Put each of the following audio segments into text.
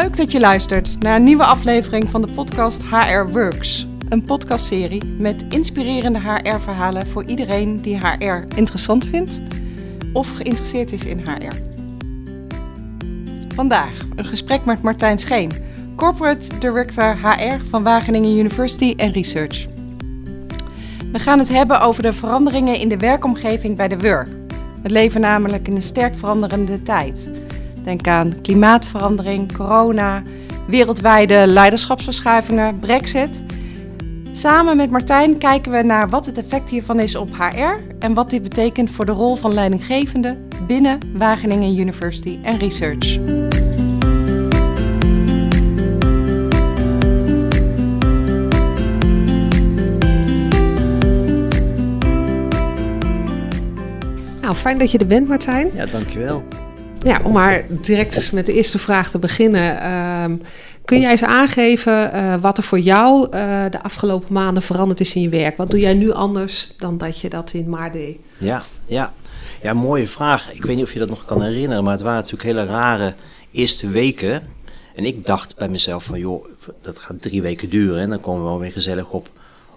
Leuk dat je luistert naar een nieuwe aflevering van de podcast HR Works. Een podcastserie met inspirerende HR-verhalen voor iedereen die HR interessant vindt of geïnteresseerd is in HR. Vandaag een gesprek met Martijn Scheen, Corporate Director HR van Wageningen University and Research. We gaan het hebben over de veranderingen in de werkomgeving bij de WUR. We leven namelijk in een sterk veranderende tijd. Denk aan klimaatverandering, corona, wereldwijde leiderschapsverschuivingen, brexit. Samen met Martijn kijken we naar wat het effect hiervan is op HR en wat dit betekent voor de rol van leidinggevende binnen Wageningen University en Research. Nou, fijn dat je er bent, Martijn. Ja, dankjewel. Ja, om maar direct met de eerste vraag te beginnen. Ehm, kun jij eens aangeven uh, wat er voor jou uh, de afgelopen maanden veranderd is in je werk? Wat doe jij nu anders dan dat je dat in maart deed? Ja, ja. ja, mooie vraag. Ik weet niet of je dat nog kan herinneren, maar het waren natuurlijk hele rare eerste weken. En ik dacht bij mezelf van, joh, dat gaat drie weken duren en dan komen we wel weer gezellig op,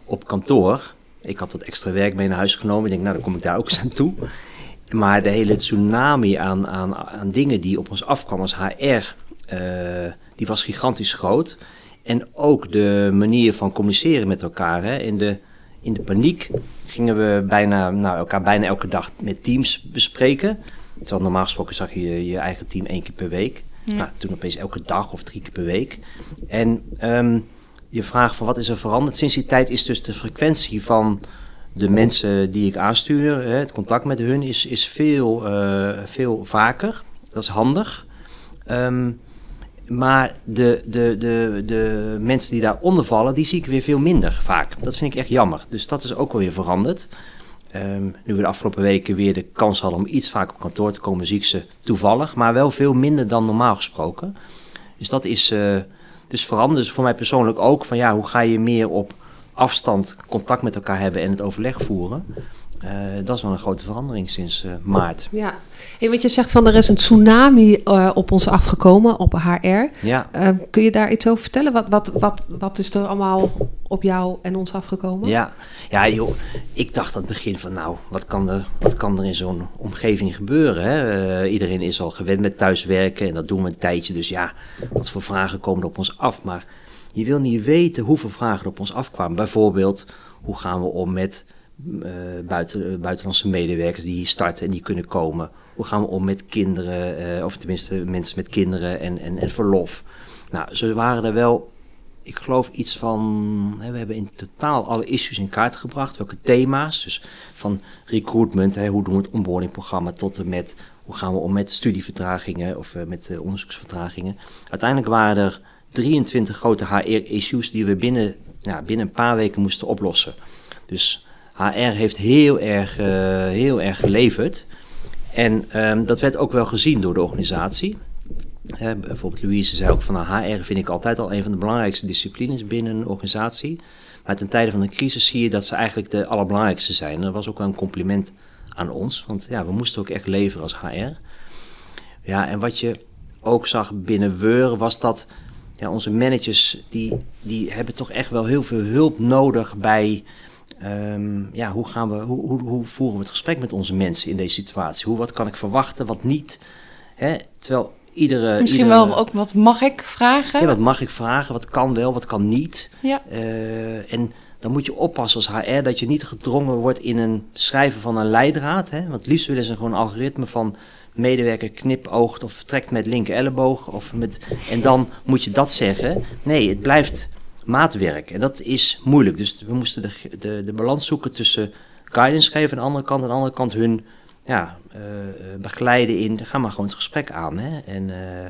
op kantoor. Ik had wat extra werk mee naar huis genomen. Ik denk, nou, dan kom ik daar ook eens aan toe. Maar de hele tsunami aan, aan, aan dingen die op ons afkwam als HR, uh, die was gigantisch groot. En ook de manier van communiceren met elkaar. Hè. In, de, in de paniek gingen we bijna, nou, elkaar bijna elke dag met teams bespreken. Terwijl normaal gesproken zag je je eigen team één keer per week. Ja. Nou, toen opeens elke dag of drie keer per week. En um, je vraag van wat is er veranderd sinds die tijd is dus de frequentie van de mensen die ik aanstuur, het contact met hun is, is veel, uh, veel vaker. Dat is handig. Um, maar de, de, de, de mensen die daaronder vallen, die zie ik weer veel minder vaak. Dat vind ik echt jammer. Dus dat is ook wel weer veranderd. Um, nu we de afgelopen weken weer de kans hadden om iets vaker op kantoor te komen, zie ik ze toevallig. Maar wel veel minder dan normaal gesproken. Dus dat is uh, dus veranderd. Dus voor mij persoonlijk ook van ja, hoe ga je meer op afstand contact met elkaar hebben en het overleg voeren. Uh, dat is wel een grote verandering sinds uh, maart. Ja, hey, want je zegt van er is een tsunami uh, op ons afgekomen, op HR. Ja. kun je daar iets over vertellen? Wat, wat, wat, wat is er allemaal op jou en ons afgekomen? Ja, ja joh, ik dacht aan het begin van nou, wat kan er, wat kan er in zo'n omgeving gebeuren? Hè? iedereen is al gewend met thuiswerken en dat doen we een tijdje. Dus ja, wat voor vragen komen er op ons af? Maar je wil niet weten hoeveel vragen op ons afkwamen. Bijvoorbeeld, hoe gaan we om met uh, buiten, buitenlandse medewerkers die hier starten en die kunnen komen? Hoe gaan we om met kinderen, uh, of tenminste mensen met kinderen en, en, en verlof? Nou, zo waren er wel, ik geloof iets van, hè, we hebben in totaal alle issues in kaart gebracht. Welke thema's, dus van recruitment, hè, hoe doen we het onboardingprogramma, tot en met hoe gaan we om met studievertragingen of met onderzoeksvertragingen. Uiteindelijk waren er 23 grote HR-issues die we binnen, ja, binnen een paar weken moesten oplossen. Dus HR heeft heel erg, uh, heel erg geleverd. En um, dat werd ook wel gezien door de organisatie. Bijvoorbeeld Louise zei ook van nou, HR vind ik altijd al een van de belangrijkste disciplines binnen een organisatie. Maar ten tijde van de crisis zie je dat ze eigenlijk de allerbelangrijkste zijn. Dat was ook wel een compliment aan ons, want ja, we moesten ook echt leveren als HR. Ja, en wat je ook zag binnen Weur was dat ja, onze managers die, die hebben toch echt wel heel veel hulp nodig bij um, ja, hoe, gaan we, hoe, hoe, hoe, voeren we het gesprek met onze mensen in deze situatie? Hoe, wat kan ik verwachten, wat niet? Hè? Terwijl iedere... Misschien iedere, wel ook wat mag ik vragen? Ja, wat mag ik vragen? Wat kan wel, wat kan niet? Ja. Uh, en dan moet je oppassen als HR dat je niet gedrongen wordt in een schrijven van een leidraad. Hè? Want het liefst willen ze gewoon een algoritme van medewerker knipoogt of vertrekt met linker elleboog. Of met, en dan moet je dat zeggen. Nee, het blijft maatwerk. En dat is moeilijk. Dus we moesten de, de, de balans zoeken tussen guidance geven aan de andere kant. En aan de andere kant hun ja, uh, begeleiden in, ga maar gewoon het gesprek aan. Hè? En uh,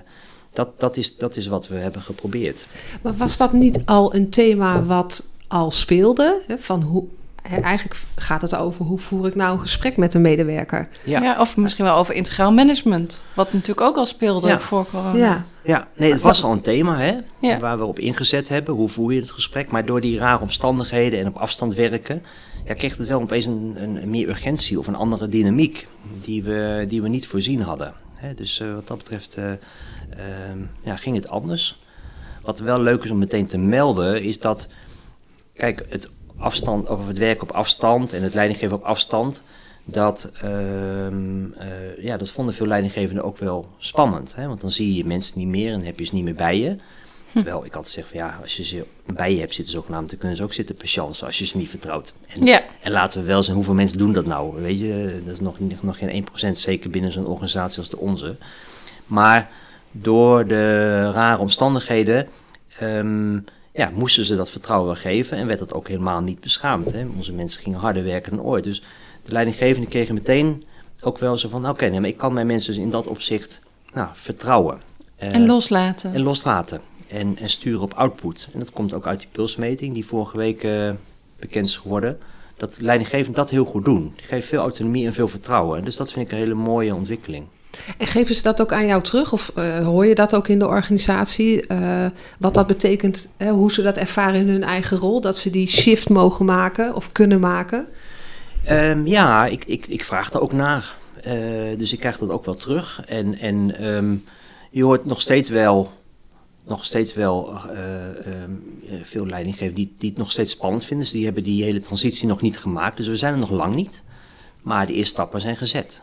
dat, dat, is, dat is wat we hebben geprobeerd. Maar was dat niet al een thema wat al speelde? Hè? Van hoe, eigenlijk gaat het over hoe voer ik nou een gesprek met een medewerker. Ja, ja of misschien wel over integraal management. Wat natuurlijk ook al speelde ja. voor corona. Ja. ja, nee, het was al een thema hè, ja. waar we op ingezet hebben. Hoe voer je het gesprek? Maar door die rare omstandigheden en op afstand werken... Ja, kreeg het wel opeens een, een, een meer urgentie of een andere dynamiek... die we, die we niet voorzien hadden. Hè? Dus wat dat betreft ehm, ja, ging het anders. Wat wel leuk is om meteen te melden, is dat, kijk, het, afstand, of het werk op afstand en het leidinggeven op afstand, dat, ehm, eh, ja, dat vonden veel leidinggevenden ook wel spannend. Hè? Want dan zie je mensen niet meer en heb je ze niet meer bij je. Terwijl ik altijd zeg van ja, als je ze bij je hebt zitten zogenaamd, dan kunnen ze ook zitten patiënten als je ze niet vertrouwt. En, ja. en laten we wel zien hoeveel mensen doen dat nou. Weet je, dat is nog, nog geen 1% zeker binnen zo'n organisatie als de onze. Maar door de rare omstandigheden ehm, ja, moesten ze dat vertrouwen wel geven en werd dat ook helemaal niet beschaamd. Hè? Onze mensen gingen harder werken dan ooit. Dus de leidinggevenden kregen meteen ook wel zo van, oké, nee, maar ik kan mijn mensen dus in dat opzicht nou, vertrouwen. Uh, en loslaten. En loslaten. En, en, sturen op output. En dat komt ook uit die pulsmeting die vorige week uh, bekend is geworden. Dat leidinggevenden dat heel goed doen. Die geven veel autonomie en veel vertrouwen. Dus dat vind ik een hele mooie ontwikkeling. En geven ze dat ook aan jou terug? Of uh, hoor je dat ook in de organisatie? Uh, wat dat betekent, hè, hoe ze dat ervaren in hun eigen rol? Dat ze die shift mogen maken of kunnen maken? Um, ja, ik, ik, ik vraag daar ook naar. Uh, dus ik krijg dat ook wel terug. En, en um, je hoort nog steeds wel, nog steeds wel um, veel leidinggevenden die, die het nog steeds spannend vinden. Dus die hebben die hele transitie nog niet gemaakt. Dus we zijn er nog lang niet. Maar de eerste stappen zijn gezet.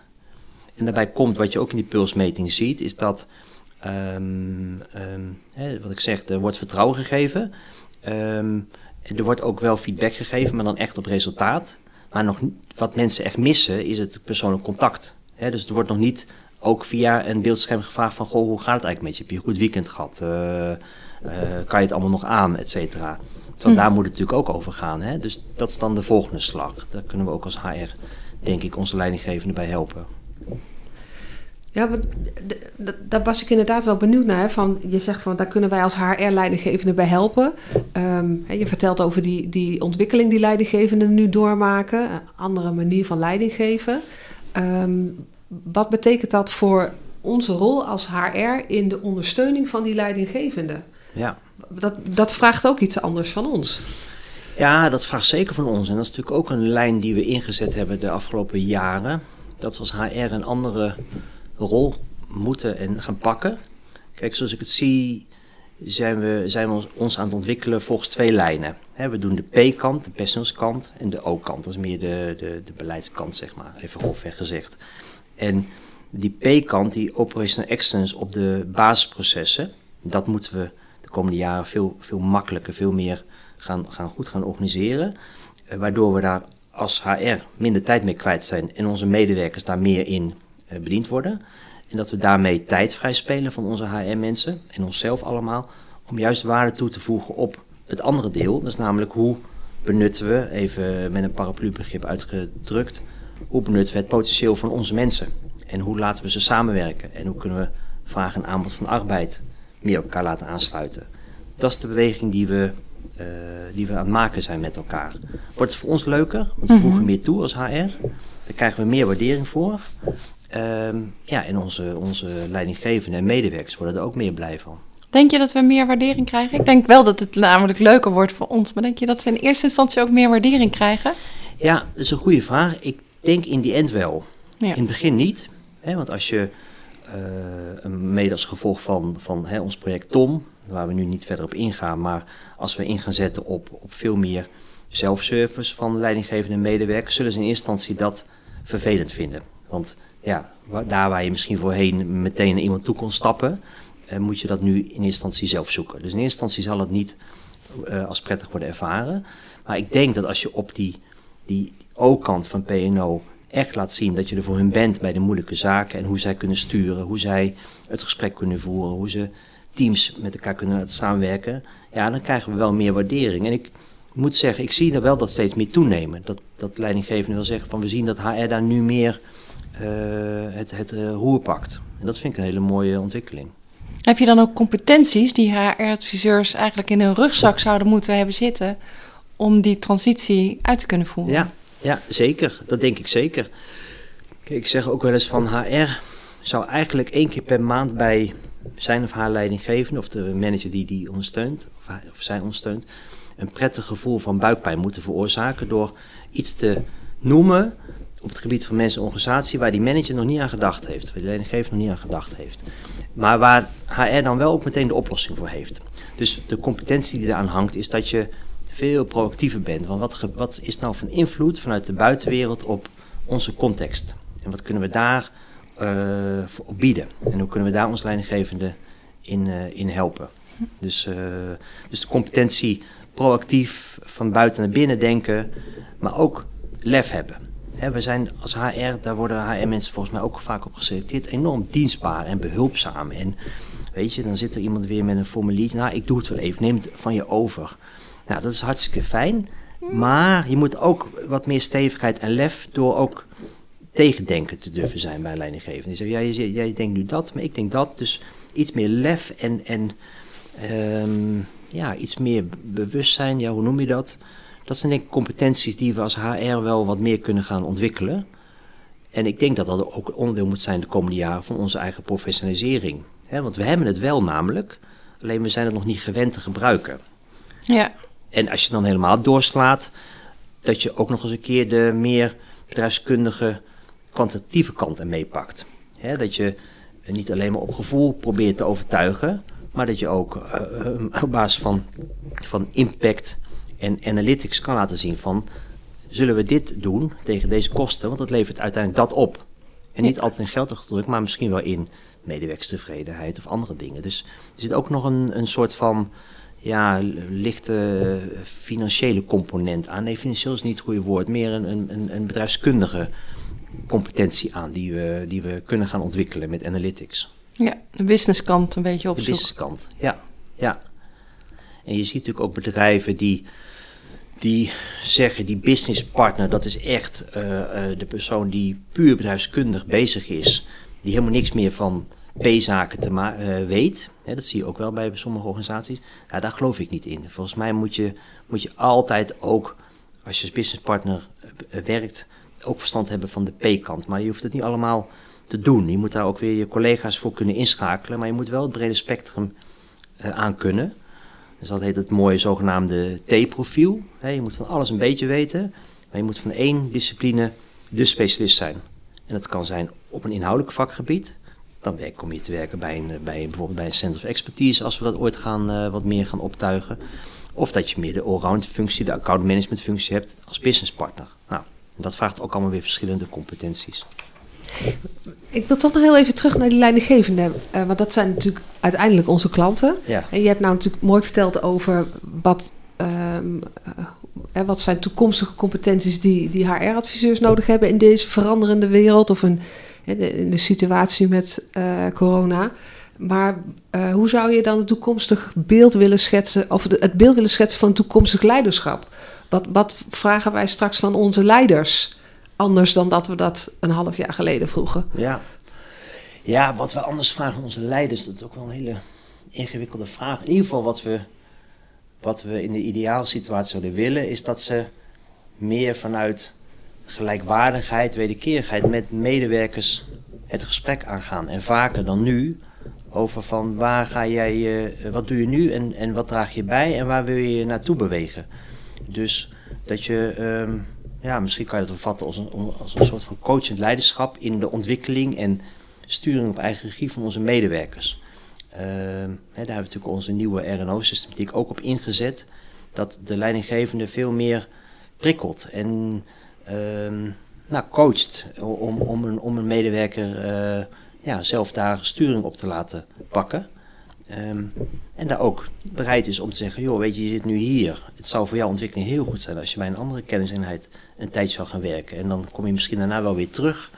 En daarbij komt, wat je ook in die pulsmeting ziet, is dat, um, um, hè, wat ik zeg, er wordt vertrouwen gegeven. Um, er wordt ook wel feedback gegeven, maar dan echt op resultaat. Maar nog, wat mensen echt missen, is het persoonlijk contact. Hè, dus er wordt nog niet ook via een beeldscherm gevraagd van, goh, hoe gaat het eigenlijk met je? Heb je een goed weekend gehad? Uh, uh, kan je het allemaal nog aan, et cetera? Terwijl hm. daar moet het natuurlijk ook over gaan. Hè? Dus dat is dan de volgende slag. Daar kunnen we ook als HR, denk ik, onze leidinggevenden bij helpen. Ja, daar was ik inderdaad wel benieuwd naar. Van, je zegt van daar kunnen wij als HR-leidinggevenden bij helpen. Um, je vertelt over die, die ontwikkeling die leidinggevenden nu doormaken. Een andere manier van leiding geven. Um, wat betekent dat voor onze rol als HR in de ondersteuning van die leidinggevenden? Ja. Dat, dat vraagt ook iets anders van ons. Ja, dat vraagt zeker van ons. En dat is natuurlijk ook een lijn die we ingezet hebben de afgelopen jaren. Dat we als HR een andere rol moeten en gaan pakken. Kijk, zoals ik het zie, zijn we, zijn we ons aan het ontwikkelen volgens twee lijnen. we doen de P-kant, de personeelskant, en de O-kant. Dat is meer de, de, de beleidskant, zeg maar, even grofweg gezegd. En die P-kant, die operational excellence op de basisprocessen, dat moeten we de komende jaren veel, veel makkelijker, veel meer gaan, gaan goed gaan organiseren. Eh, waardoor we daar als HR minder tijd mee kwijt zijn en onze medewerkers daar meer in eh, bediend worden. En dat we daarmee tijd vrij spelen van onze HR-mensen en onszelf allemaal. Om juist waarde toe te voegen op het andere deel. Dat is namelijk hoe benutten we, even met een paraplu-begrip uitgedrukt, hoe benutten we het potentieel van onze mensen? En hoe laten we ze samenwerken? En hoe kunnen we vraag en aanbod van arbeid meer op elkaar laten aansluiten? Dat is de beweging die we, uh, die we aan het maken zijn met elkaar. Wordt het voor ons leuker? Want we voegen mhm. meer toe als HR. Daar krijgen we meer waardering voor. Um, ja, en onze, onze leidinggevenden en medewerkers worden er ook meer blij van. Denk je dat we meer waardering krijgen? Ik denk wel dat het namelijk leuker wordt voor ons. Maar denk je dat we in eerste instantie ook meer waardering krijgen? Ja, dat is een goede vraag. Ik denk in die end wel. Ja. In het begin niet. Hè, want als je, uh, mede als gevolg van, van hè, ons project TOM, waar we nu niet verder op ingaan, maar als we in gaan zetten op, op veel meer zelfservice van leidinggevende medewerkers, zullen ze in eerste instantie dat vervelend vinden. Want ja, daar waar je misschien voorheen meteen naar iemand toe kon stappen, uh, moet je dat nu in eerste instantie zelf zoeken. Dus in eerste instantie zal het niet uh, als prettig worden ervaren. Maar ik denk dat als je op die, die O-kant van PNO echt laat zien dat je er voor hun bent bij de moeilijke zaken en hoe zij kunnen sturen, hoe zij het gesprek kunnen voeren, hoe ze teams met elkaar kunnen laten samenwerken, ja, dan krijgen we wel meer waardering. En ik moet zeggen, ik zie er wel dat steeds meer toenemen. Dat, dat leidinggevende wil zeggen van we zien dat HR daar nu meer uh, het, het uh, roer pakt. En dat vind ik een hele mooie ontwikkeling. Heb je dan ook competenties die HR-adviseurs eigenlijk in hun rugzak zouden moeten hebben zitten om die transitie uit te kunnen voeren? Ja, ja zeker. Dat denk ik zeker. Kijk, ik zeg ook wel eens van HR zou eigenlijk één keer per maand bij zijn of haar leidinggevende of de manager die die ondersteunt, of, of zij ondersteunt, een prettig gevoel van buikpijn moeten veroorzaken door iets te noemen op het gebied van mensen en organisatie waar die manager nog niet aan gedacht heeft, waar de leidinggever nog niet aan gedacht heeft. Maar waar HR dan wel ook meteen de oplossing voor heeft. Dus de competentie die eraan hangt is dat je veel proactiever bent. Want wat, wat is nou van invloed vanuit de buitenwereld op onze context? En wat kunnen we daar bieden? En hoe kunnen we daar ons leidinggevende in, uh, in helpen? Dus, uh, dus de competentie proactief van buiten naar binnen denken, maar ook lef hebben. we zijn als HR, daar worden HR-mensen volgens mij ook vaak op geselecteerd, enorm dienstbaar en behulpzaam. En weet je, dan zit er iemand weer met een formulier. Nou, ik doe het wel even, neem het van je over. Nou, dat is hartstikke fijn. Maar je moet ook wat meer stevigheid en lef door ook tegendenken te durven zijn bij leidinggevenden. Die zeggen, ja, jij, jij denkt nu dat, maar ik denk dat. Dus iets meer lef en, en um, ja, iets meer bewustzijn, ja, hoe noem je dat? Dat zijn denk ik competenties die we als HR wel wat meer kunnen gaan ontwikkelen. En ik denk dat dat ook onderdeel moet zijn de komende jaren van onze eigen professionalisering. want we hebben het wel namelijk, alleen we zijn het nog niet gewend te gebruiken. Ja. En als je dan helemaal doorslaat, dat je ook nog eens een keer de meer bedrijfskundige, kwantitatieve kant ermee pakt. dat je niet alleen maar op gevoel probeert te overtuigen, maar dat je ook uh, op basis van, van impact en analytics kan laten zien van zullen we dit doen tegen deze kosten, want dat levert uiteindelijk dat op. En niet altijd in geld gedrukt, maar misschien wel in medewerkstevredenheid of andere dingen. Dus er zit ook nog een, een soort van ja, lichte financiële component aan. Nee, financieel is niet het goede woord, meer een, een, een bedrijfskundige competentie aan die we, die we kunnen gaan ontwikkelen met analytics. Ja, de businesskant een beetje opzoeken. De businesskant, ja. ja. En je ziet natuurlijk ook bedrijven die, die zeggen, die businesspartner, dat is echt uh, uh, de persoon die puur bedrijfskundig bezig is. Die helemaal niks meer van P-zaken te uh, weet. dat zie je ook wel bij sommige organisaties. Ja, daar geloof ik niet in. Volgens mij moet je, moet je altijd ook, als je als businesspartner werkt, ook verstand hebben van de P-kant. Maar je hoeft het niet allemaal te doen. Je moet daar ook weer je collega's voor kunnen inschakelen, maar je moet wel het brede spectrum uh, aan kunnen. Dus dat heet het mooie zogenaamde T-profiel. Je moet van alles een beetje weten, maar je moet van één discipline de specialist zijn. En dat kan zijn op een inhoudelijk vakgebied. Dan kom je te werken bij, een, bij bijvoorbeeld bij een Center of Expertise, als we dat ooit gaan, uh, wat meer gaan optuigen. Of dat je meer de allround functie, de account management functie hebt als business partner. Nou, dat vraagt ook allemaal weer verschillende competenties. Ik wil toch nog heel even terug naar die leidinggevende. Uh, want dat zijn natuurlijk uiteindelijk onze klanten. Ja. En je hebt nou natuurlijk mooi verteld over wat, um, uh, wat zijn toekomstige competenties die, die HR-adviseurs nodig hebben in deze veranderende wereld of in, in de situatie met uh, corona. Maar hoe zou je dan het toekomstig beeld willen schetsen, of het beeld willen schetsen van toekomstig leiderschap? Wat, wat vragen wij straks van onze leiders? anders dan dat we dat een half jaar geleden vroegen. Ja, ja wat we anders vragen aan onze leiders, dat is ook wel een hele ingewikkelde vraag. In ieder geval wat we, wat we in de ideale situatie zouden willen, is dat ze meer vanuit gelijkwaardigheid, wederkerigheid met medewerkers het gesprek aangaan. En vaker dan nu over van waar ga jij, wat doe je nu en, en wat draag je bij en waar wil je naartoe bewegen. Dus dat je ehm, ja, misschien kan je dat opvatten als een, als een soort van coachend leiderschap in de ontwikkeling en sturing op eigen regie van onze medewerkers. Hè, daar hebben we natuurlijk onze nieuwe RNO-systematiek ook op ingezet. Dat de leidinggevende veel meer prikkelt en uh, nou, coacht om, om, een, om een medewerker uh, ja, zelf daar sturing op te laten pakken. Um, en daar ook bereid is om te zeggen, joh, weet je, je zit nu hier. Het zou voor jouw ontwikkeling heel goed zijn als je bij een andere kenniseenheid een tijd zou gaan werken. En dan kom je misschien daarna wel weer terug.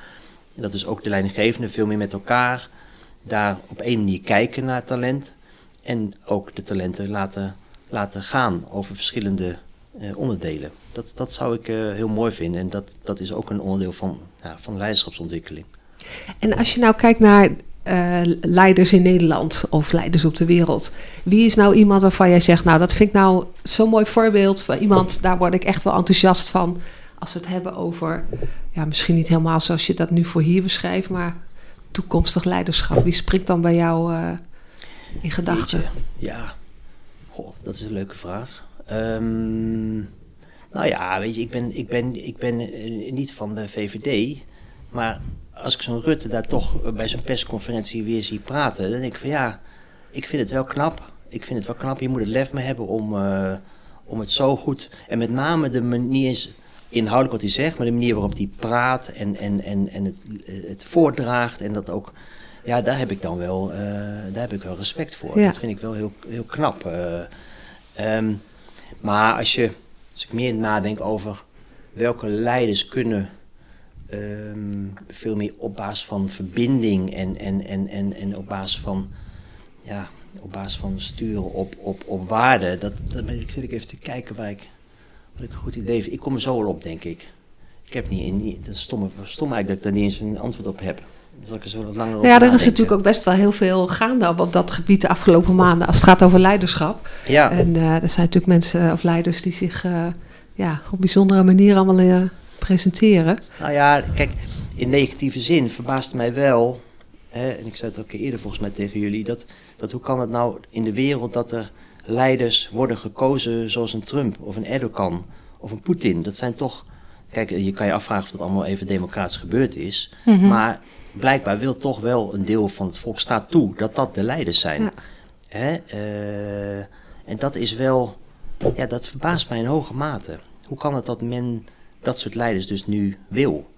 En dat is ook de leidinggevende veel meer met elkaar daar op één manier kijken naar talent. En ook de talenten laten, laten gaan over verschillende uh, onderdelen. Dat, dat zou ik uh, heel mooi vinden. En dat, dat is ook een onderdeel van, ja, van leiderschapsontwikkeling. En als je nou kijkt naar uh, leiders in Nederland of leiders op de wereld. Wie is nou iemand waarvan jij zegt, nou dat vind ik nou zo'n mooi voorbeeld van iemand, daar word ik echt wel enthousiast van. Als we het hebben over, ja, misschien niet helemaal zoals je dat nu voor hier beschrijft, maar toekomstig leiderschap. Wie springt dan bij jou uh, in gedachten? Ja, Goh, dat is een leuke vraag. Um, Nou ja, weet je, ik ben, ik ben, ik ben eh, niet van de VVD. Maar als ik zo'n Rutte daar toch bij zo'n persconferentie weer zie praten, dan denk ik van ja, ik vind het wel knap. Ik vind het wel knap. Je moet het lef mee hebben om, eh, om het zo goed. En met name de manier inhoudelijk wat hij zegt, maar de manier waarop hij praat en, en, en, en het, het voordraagt en dat ook. Ja, daar heb ik dan wel, eh, daar heb ik wel respect voor. Ja. Dat vind ik wel heel, heel knap. eh. Ehm, maar als je, als ik meer nadenk over welke leiders kunnen ehm, veel meer op basis van verbinding en, en, en, en, en op basis van ja, op basis van sturen op, op, op waarde. Dat, dat ben ik, zit ik even te kijken waar ik, wat ik een goed idee vind. Ik kom er zo wel op, denk ik. Ik heb niet, niet het is stom, stom eigenlijk dat ik daar niet eens een antwoord op heb. Dan zal ik er zo wat langer over Nou ja, er is natuurlijk ook best wel heel veel gaande op, op dat gebied de afgelopen maanden als het gaat over leiderschap. Ja, En eh, er zijn natuurlijk mensen of leiders die zich eh, ja, op bijzondere manier allemaal eh, presenteren. nou ja, kijk, in negatieve zin verbaast mij wel, hè, en ik zei het ook eerder volgens mij tegen jullie, dat, dat hoe kan het nou in de wereld dat er leiders worden gekozen zoals een Trump of een Erdogan of een Poetin? Dat zijn toch, kijk, je kan je afvragen of dat allemaal even democratisch gebeurd is, maar blijkbaar wil toch wel een deel van het volk staat toe dat dat de leiders zijn. Ja. Hè? eh, en dat is wel, ja, dat verbaast mij in hoge mate. Hoe kan het dat men dat soort leiders dus nu wil?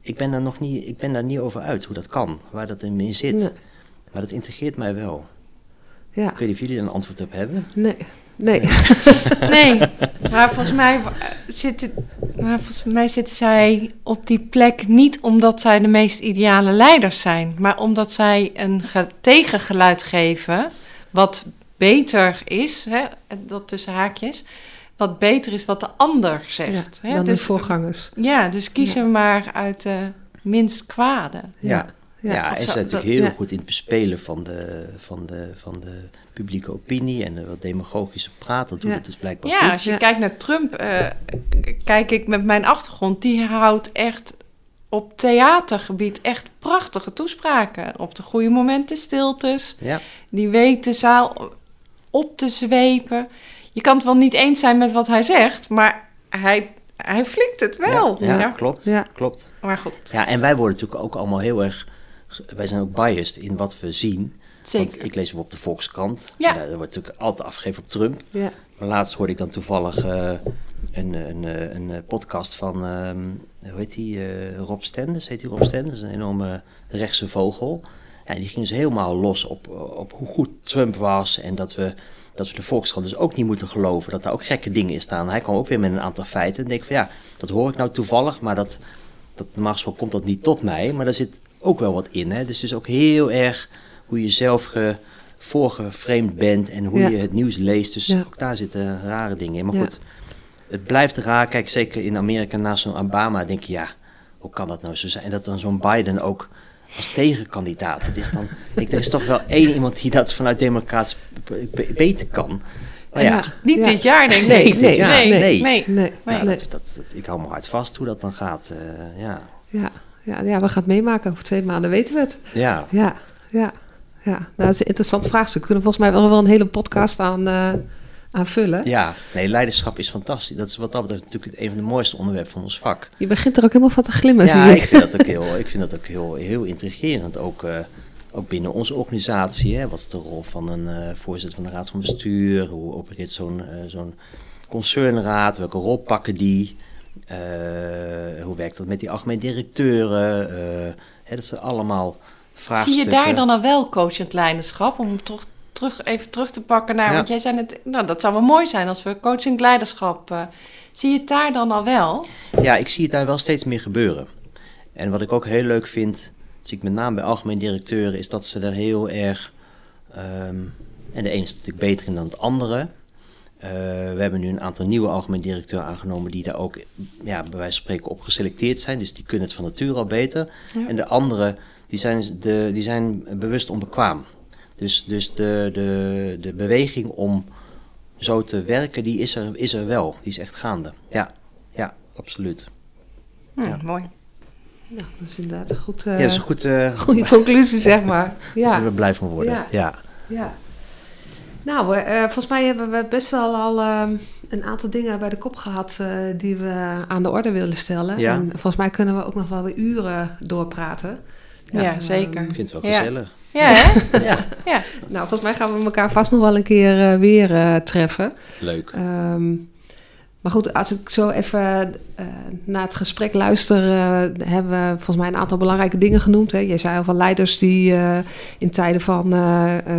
Ik ben daar nog niet, ik ben daar niet over uit hoe dat kan, waar dat in zit. Nee. Maar dat integreert mij wel. Ja, Ik weet niet of jullie een antwoord op hebben. nee. Nee. Nee, maar volgens mij, eh, zitten, maar volgens mij zitten zij op die plek niet omdat zij de meest ideale leiders zijn, maar omdat zij een ge- tegengeluid geven wat beter is, hè, dat tussen haakjes, wat beter is wat de ander Ja, zegt. hè. dan de dus, voorgangers. ja, dus kiezen maar uit de minst kwade. Ja, Ja, ja, en ze zijn natuurlijk heel ja. goed in het bespelen van de, van de, van de publieke opinie en de wat demagogische praat. Dat doet Ja. het dus blijkbaar Ja, goed. als je Ja. kijkt naar Trump, eh, kijk ik met mijn achtergrond, die houdt echt op theatergebied echt prachtige toespraken. Op de goede momenten stiltes. Ja, Die weet de zaal op te zwepen. Je kan het wel niet eens zijn met wat hij zegt, maar hij, hij flikt het wel. ja, Ja. klopt. Ja. klopt. Maar goed, Ja, en wij worden natuurlijk ook allemaal heel erg. Wij zijn ook biased in wat we zien. zeker. Want ik lees bijvoorbeeld de Volkskrant. Ja. En daar wordt natuurlijk altijd afgegeven op Trump. Ja. Maar laatst hoorde ik dan toevallig eh, een, een, eh, een, eh, podcast van, ehm, hoe heet die, eh, Rob Stenders, heet die Rob Stenders, een enorme rechtse vogel. Ja, en die ging dus helemaal los op, op hoe goed Trump was en dat we, dat we de Volkskrant dus ook niet moeten geloven, dat daar ook gekke dingen in staan. Hij kwam ook weer met een aantal feiten en denk van ja, dat hoor ik nou toevallig, maar dat, dat normaal gesproken komt dat niet tot mij, maar daar zit ook wel wat in. Hè? Dus het is ook heel erg hoe je zelf ge, voorgeframed bent en hoe Ja. je het nieuws leest. Dus Ja. ook daar zitten rare dingen in. Maar Ja. goed, het blijft raar. Kijk, zeker in Amerika na zo'n Obama denk je, ja, hoe kan dat nou zo zijn? En dat dan zo'n Biden ook als tegenkandidaat. Het is dan, ik denk, er is toch wel één iemand die dat vanuit democratisch be- be- beter kan. Maar ja, Ja. Niet Ja. dit jaar, denk ik. Nee, nee, nee, nee. nee. Nee, nou, dat, dat, dat- ik hou me hard vast hoe dat dan gaat. eh, ja. Ja, ja, ja, we gaan het meemaken. Over twee maanden weten we het. Ja. Ja, ja, ja. Nou, dat is een interessant vraagstuk. We kunnen volgens mij wel, wel een hele podcast aan, eh, aan vullen. ja, nee, leiderschap is fantastisch. Dat is wat dat betreft natuurlijk een van de mooiste onderwerpen van ons vak. Je begint er ook helemaal van te glimmen, Ja, zie ik ik. vind dat ook heel, ik vind dat ook heel, heel intrigerend. Ook, eh, ook binnen onze organisatie. Hè. Wat is de rol van een eh, voorzitter van de raad van bestuur? Hoe opereert zo'n eh, zo'n concernraad? Welke rol pakken die? Eh, hoe werkt dat met die algemeen directeuren? Eh, hè, dat zijn allemaal Zie vraagstukken. je daar dan al wel coachend leiderschap? Om toch terug, even terug te pakken naar... Ja. Want jij zei het... Nou, dat zou wel mooi zijn als we coaching leiderschap... eh, zie je het daar dan al wel? Ja, ik zie het daar wel steeds meer gebeuren. En wat ik ook heel leuk vind, zie ik met name bij algemeen directeuren, is dat ze er heel erg. ehm, en de ene is natuurlijk beter in dan het andere. Eh, we hebben nu een aantal nieuwe algemeen directeuren aangenomen die daar ook, ja, bij wijze van spreken, op geselecteerd zijn. Dus die kunnen het van nature al beter. Ja. En de andere, die zijn, de, die zijn bewust onbekwaam. Dus, dus de, de, de beweging om zo te werken, die is er, is er wel. Die is echt gaande. Ja, ja absoluut. Hm, Ja. Mooi. Nou, dat is inderdaad een goed, eh, ja, dat is een goed, eh goede conclusie, zeg maar. daar Ja, we blij van worden. Ja. Ja. ja. Nou, eh, volgens mij hebben we best wel al ehm, een aantal dingen bij de kop gehad uh, die we aan de orde willen stellen. Ja. En volgens mij kunnen we ook nog wel weer uren doorpraten. Ja, ja zeker. Ik vind het wel gezellig. Ja, hè? ja. ja. Nou, volgens mij gaan we elkaar vast nog wel een keer uh, weer uh, treffen. Leuk. Um, maar goed, als ik zo even uh, naar het gesprek luister, uh, hebben we volgens mij een aantal belangrijke dingen genoemd. Hè. Je zei al van leiders die uh, in tijden van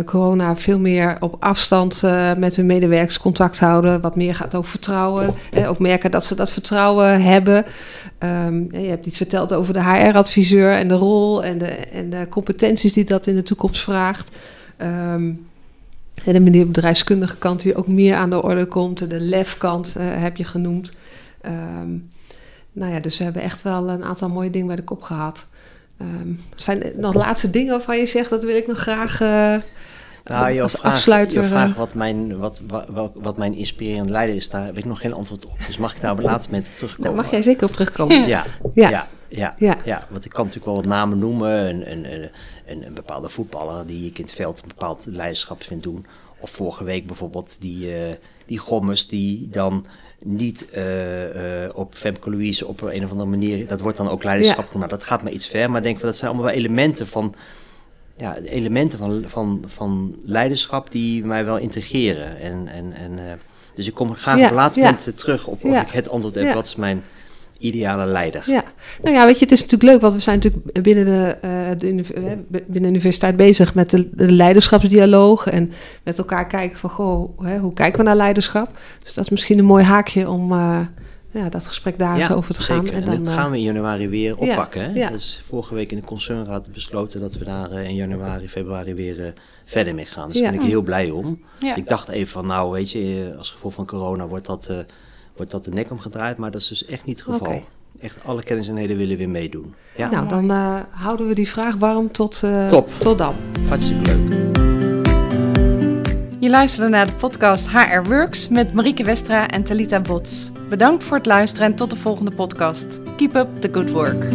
corona veel meer op afstand met hun medewerkers contact houden. Wat meer gaat over vertrouwen. Hè. Ook merken dat ze dat vertrouwen hebben. Um, je hebt iets verteld over de HR-adviseur en de rol en de, en de competenties die dat in de toekomst vraagt. Um, de bedrijfskundige kant die ook meer aan de orde komt. De lefkant uh, heb je genoemd. Um, nou ja, dus we hebben echt wel een aantal mooie dingen bij de kop gehad. Um, zijn er nog laatste dingen waarvan je zegt, dat wil ik nog graag uh, nou, je als vraag, afsluiter... Je vraagt wat mijn, wat, wat, wat mijn inspirerend leider is, daar heb ik nog geen antwoord op. Dus mag ik daar op een later moment op terugkomen? Daar mag jij zeker op terugkomen. Ja, ja. ja. Ja, ja. ja. want ik kan natuurlijk wel wat namen noemen. Een, een, een, een bepaalde voetballer die ik in het veld een bepaald leiderschap vind doen. Of vorige week bijvoorbeeld die, uh, die Gommers die dan niet uh, uh, op Femke Louise op een of andere manier... Dat wordt dan ook leiderschap ja. Nou, dat gaat maar iets ver. Maar denk van dat zijn allemaal wel elementen van... Ja, elementen van, van, van leiderschap die mij wel integreren. En, en, en, dus ik kom graag ja, op later ja. moment terug op of ik het antwoord heb. Wat is mijn ideale leider? Ja, nou ja, weet je, het is natuurlijk leuk, want we zijn natuurlijk binnen de, uh, eh, binnen de universiteit bezig met de, de leiderschapsdialoog en met elkaar kijken van, goh, hè, hoe kijken we naar leiderschap? Dus dat is misschien een mooi haakje om uh, ja, dat gesprek daar eens over te gaan. Zeker. En, dan, dat uh, gaan we in januari weer oppakken. hè? ja. Dus vorige week in de concernraad besloten dat we daar eh, in januari, februari weer eh, verder mee gaan. Dus Ja. daar ben ik heel blij om. Want ik dacht even van, nou weet je, eh, als gevolg van corona wordt dat, eh, wordt dat de nek omgedraaid. Maar dat is dus echt niet het geval. Oké. Echt alle kenniseenheden willen weer meedoen. Ja, Nou, dan uh, houden we die vraag warm tot, uh, Top. tot dan. hartstikke leuk. Je luisterde naar de podcast HR Works met Marieke Westra en Talita Bots. Bedankt voor het luisteren en tot de volgende podcast. Keep up the good work.